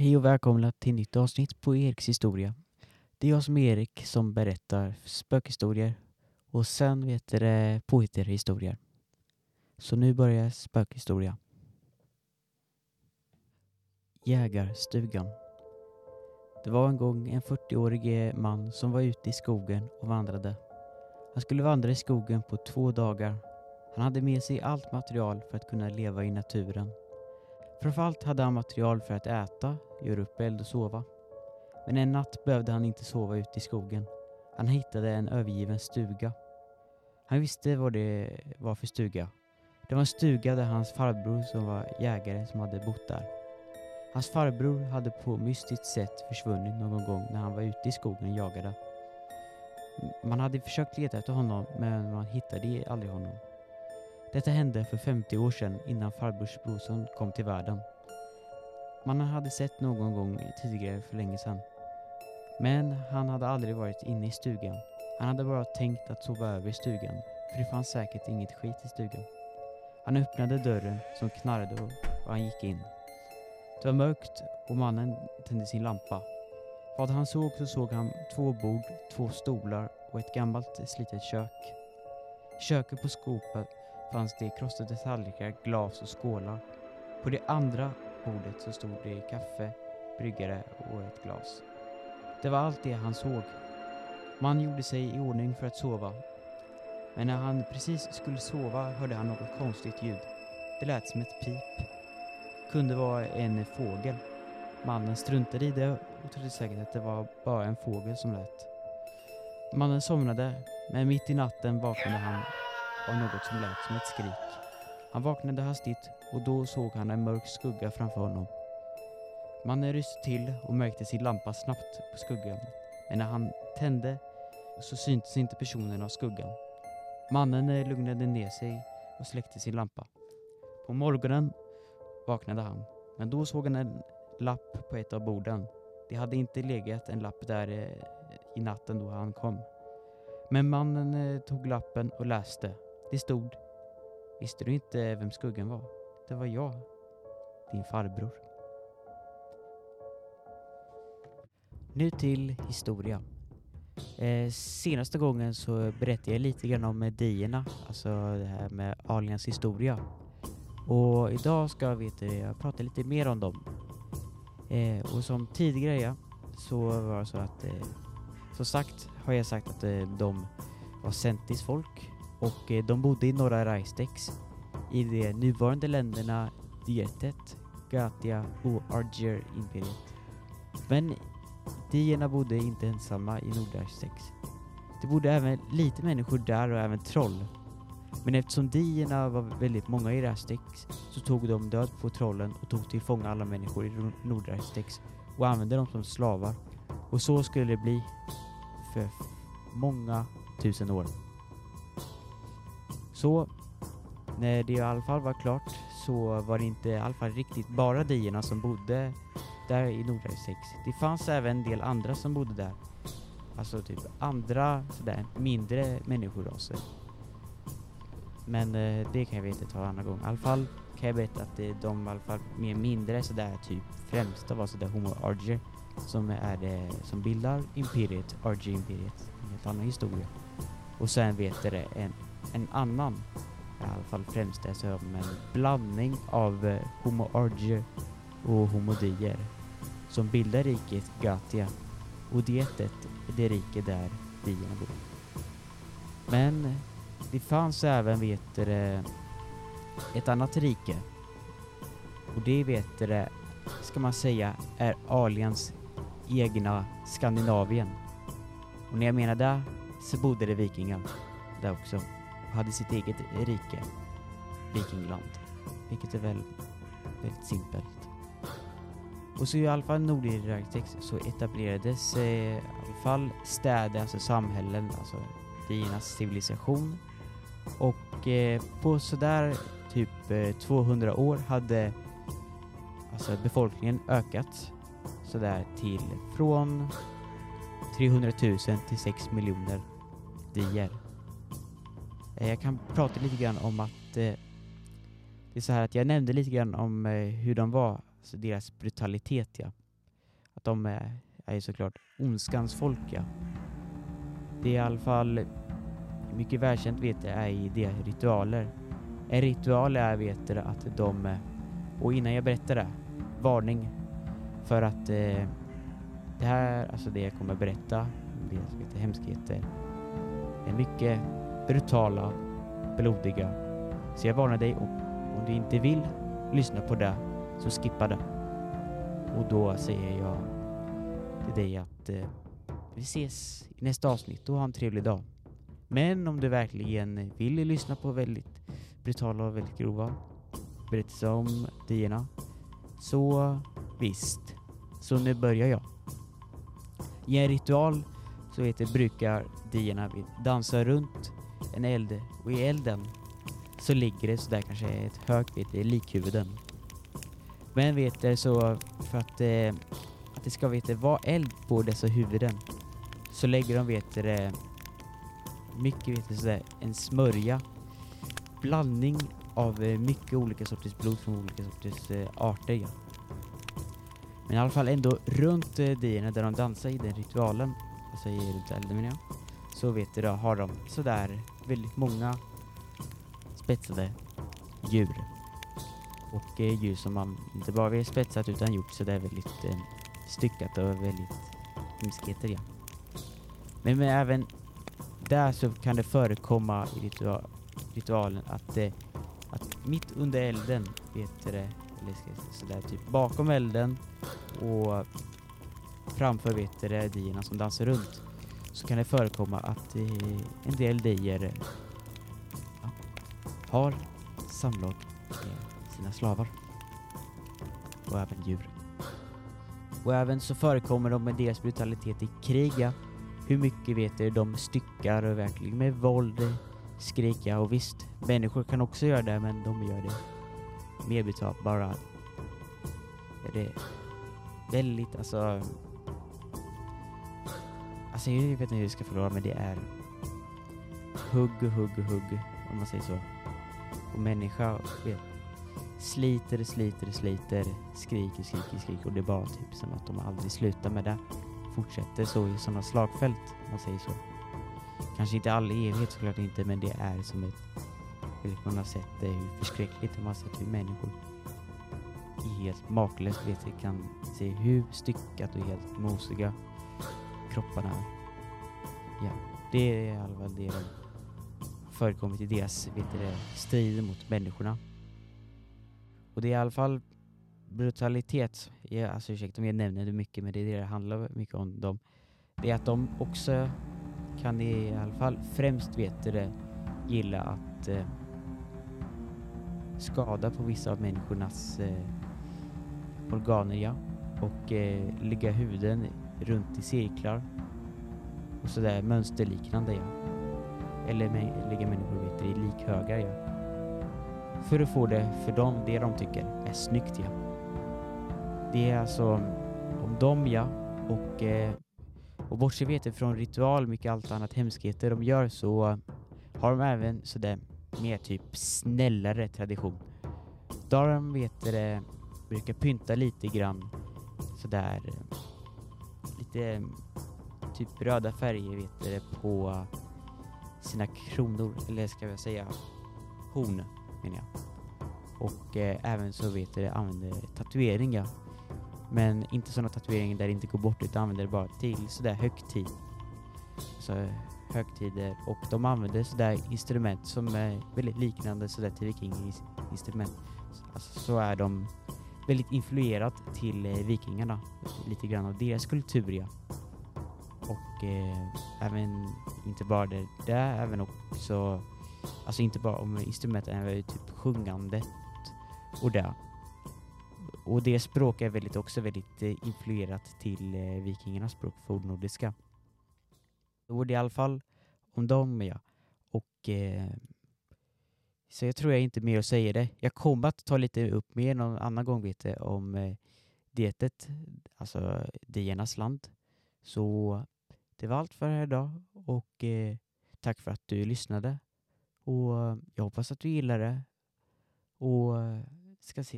Hej och välkomna till nytt avsnitt på Eriks historia. Det är jag som är Erik som berättar spökhistorier och sen vet det historier. Så nu börjar spökhistoria. Jägarstugan. Det var en gång en 40-årig man som var ute i skogen och vandrade. Han skulle vandra i skogen på två dagar. Han hade med sig allt material för att kunna leva i naturen. Framförallt hade han material för att äta, göra upp eld och sova. Men en natt behövde han inte sova ute i skogen. Han hittade en övergiven stuga. Han visste vad det var för stuga. Det var en stuga där hans farbror som var jägare som hade bott där. Hans farbror hade på mystiskt sätt försvunnit någon gång när han var ute i skogen och jagade. Man hade försökt leta efter honom men man hittade aldrig honom. Detta hände för 50 år sedan innan farbrors brorson kom till världen. Man hade sett någon gång tidigare för länge sedan. Men han hade aldrig varit inne i stugan. Han hade bara tänkt att sova över i stugan, för det fanns säkert inget skit i stugan. Han öppnade dörren som knarrade och, han gick in. Det var mörkt och mannen tände sin lampa. Vad han såg så såg han två bord, två stolar och ett gammalt slitet kök. I köket på skåpet fanns det krossade tallrikar, glas och skålar. På det andra bordet så stod det kaffe, bryggare och ett glas. Det var allt det han såg. Man gjorde sig i ordning för att sova. Men när han precis skulle sova hörde han något konstigt ljud. Det lät som ett pip. Kunde vara en fågel. Mannen struntade i det och trodde säkert att det var bara en fågel som lät. Mannen somnade, men mitt i natten vaknade han av något som lät som ett skrik. Han vaknade hastigt och då såg han en mörk skugga framför honom. Mannen ryste till och märkte sin lampa snabbt på skuggan. Men när han tände så syntes inte personen av skuggan. Mannen lugnade ner sig och släckte sin lampa. På morgonen vaknade han, men då såg han en lapp på ett av borden. Det hade inte legat en lapp där eh, i natten då han kom. Men mannen eh, tog lappen och läste. Det stod Visste du inte vem skuggan var? Det var jag, din farbror. Nu till historia. Eh, senaste gången så berättade jag lite grann om dierna, alltså det här med aliens historia. Och idag ska vet jag prata lite mer om dem. Eh, och som tidigare så var det så att, eh, som sagt har jag sagt att eh, de var centisfolk och eh, de bodde i norra Reistex i de nuvarande länderna Dietet, Gatia och Arger-imperiet. Men dierna bodde inte ensamma i Nordreistex. Det bodde även lite människor där och även troll. Men eftersom dierna var väldigt många i Rastex så tog de död på trollen och tog till fånga alla människor i Nordreistex och använde dem som slavar. Och så skulle det bli för många tusen år. Så när det i alla fall var klart så var det inte i alla fall riktigt bara dierna som bodde där i Nordberg 6. Det fanns även en del andra som bodde där. Alltså typ andra sådär mindre människoraser. Men eh, det kan jag veta ta en annan gång. I alla fall kan jag berätta att det, de i alla fall mer mindre sådär typ främsta var sådär Homo Arger som är det som bildar Imperiet, Arger-imperiet. En helt annan historia. Och sen vet det en, en annan i alla fall främst är som en blandning av eh, Homo Arger och Homo Dier som bildar riket Gatia och Dietet är det rike där dierna bor. Men det fanns även, vet det, ett annat rike och det vet det, ska man säga, är aliens egna Skandinavien. Och när jag menar det så bodde det vikingar där också hade sitt eget rike, Vikingland, vilket är väl väldigt simpelt. Och så i alla fall Nordirarktex så etablerades eh, i alla fall städer, alltså samhällen, alltså diernas civilisation. Och eh, på sådär typ eh, 200 år hade alltså befolkningen ökat sådär till från 300 000 till 6 miljoner dier. Eh, jag kan prata lite grann om att eh, det är så här att jag nämnde lite grann om eh, hur de var, alltså deras brutalitet ja. att de är, är ju såklart ondskans folk ja. Det är i alla fall mycket välkänt vet jag är i de ritualer. En ritual är vet jag, att de, eh, och innan jag berättar det, varning för att eh, det här, alltså det jag kommer berätta, det som heter hemskheter, är mycket brutala, blodiga. Så jag varnar dig, om, om du inte vill lyssna på det, så skippa det. Och då säger jag till dig att eh, vi ses i nästa avsnitt och ha en trevlig dag. Men om du verkligen vill lyssna på väldigt brutala och väldigt grova berättelser om dierna, så visst. Så nu börjar jag. I en ritual så heter brukar dierna dansa runt en eld och i elden så ligger det sådär kanske ett högt vet det, likhuvuden. Men vet du, så för att, eh, att det ska vet du, vara eld på dessa huvuden så lägger de vet du, mycket vet du, sådär, en smörja blandning av eh, mycket olika sorters blod från olika sorters eh, arter. Ja. Men i alla fall ändå runt eh, dierna där de dansar i den ritualen, alltså i runt elden menar jag, så vet du då, har de sådär väldigt många spetsade djur. Och eh, djur som man inte bara vill spetsat utan gjort sådär väldigt eh, styckat och väldigt hemskheter ja. Men, men även där så kan det förekomma i ritua ritualen att, eh, att mitt under elden, vet du det, eller ska jag säga sådär typ bakom elden och framför vet du det, dierna som dansar runt så kan det förekomma att eh, en del dier ja, eh, har samlag med sina slavar och även djur. Och även så förekommer de med deras brutalitet i krig, ja. Hur mycket vet du, de styckar och verkligen med våld eh, skrika och visst, människor kan också göra det men de gör det mer brutalt bara är det väldigt, alltså Alltså jag vet inte hur vi ska förklara men det är hugg, hugg, hugg om man säger så. Och människa vet, sliter, sliter, sliter, skriker, skriker, skriker och det är bara typ som att de aldrig slutar med det. Fortsätter så i sådana slagfält om man säger så. Kanske inte all evighet såklart inte men det är som ett Man har sett det hur förskräckligt man har sett hur människor helt makalöst vet kan se hur styckat och helt mosiga kropparna. Ja, det är i alla fall det som förekommit i deras vet strider mot människorna. Och det är i alla fall brutalitet, ja, alltså ursäkta om jag nämner det mycket men det är det det handlar mycket om dem. Det är att de också kan i alla fall främst vet det, gilla att eh, skada på vissa av människornas eh, organer ja. och eh, lägga huden runt i cirklar och sådär mönsterliknande ja. Eller lägga människor vet du, i likhögar ja. För att få det för dem, det de tycker är snyggt ja. Det är alltså om dem ja och eh, och bortse vet du, från ritual, mycket allt annat hemskheter de gör så har de även sådär mer typ snällare tradition. Där de vet det, brukar pynta lite grann sådär lite mm, typ röda färger vet det, på sina kronor, eller ska jag säga horn menar jag. Och eh, även så vet du använder tatueringar. Men inte sådana tatueringar där det inte går bort utan använder det bara till sådär högtid. Så högtider och de använder sådär instrument som är väldigt liknande sådär till vikinginstrument. Alltså så är de väldigt influerat till eh, vikingarna, lite grann av deras kultur ja. Och eh, även, inte bara det där, även också, alltså inte bara om instrumenten, även typ sjungandet och det. Och det språk är väldigt också väldigt eh, influerat till eh, vikingarnas språk, fornnordiska. Och det är i alla fall om dem ja. Och eh, så jag tror jag inte mer att säga det. Jag kommer att ta lite upp mer någon annan gång vet om eh, dietet, alltså diernas land. Så det var allt för här idag och eh, tack för att du lyssnade. Och jag hoppas att du gillar det. Och eh, ska se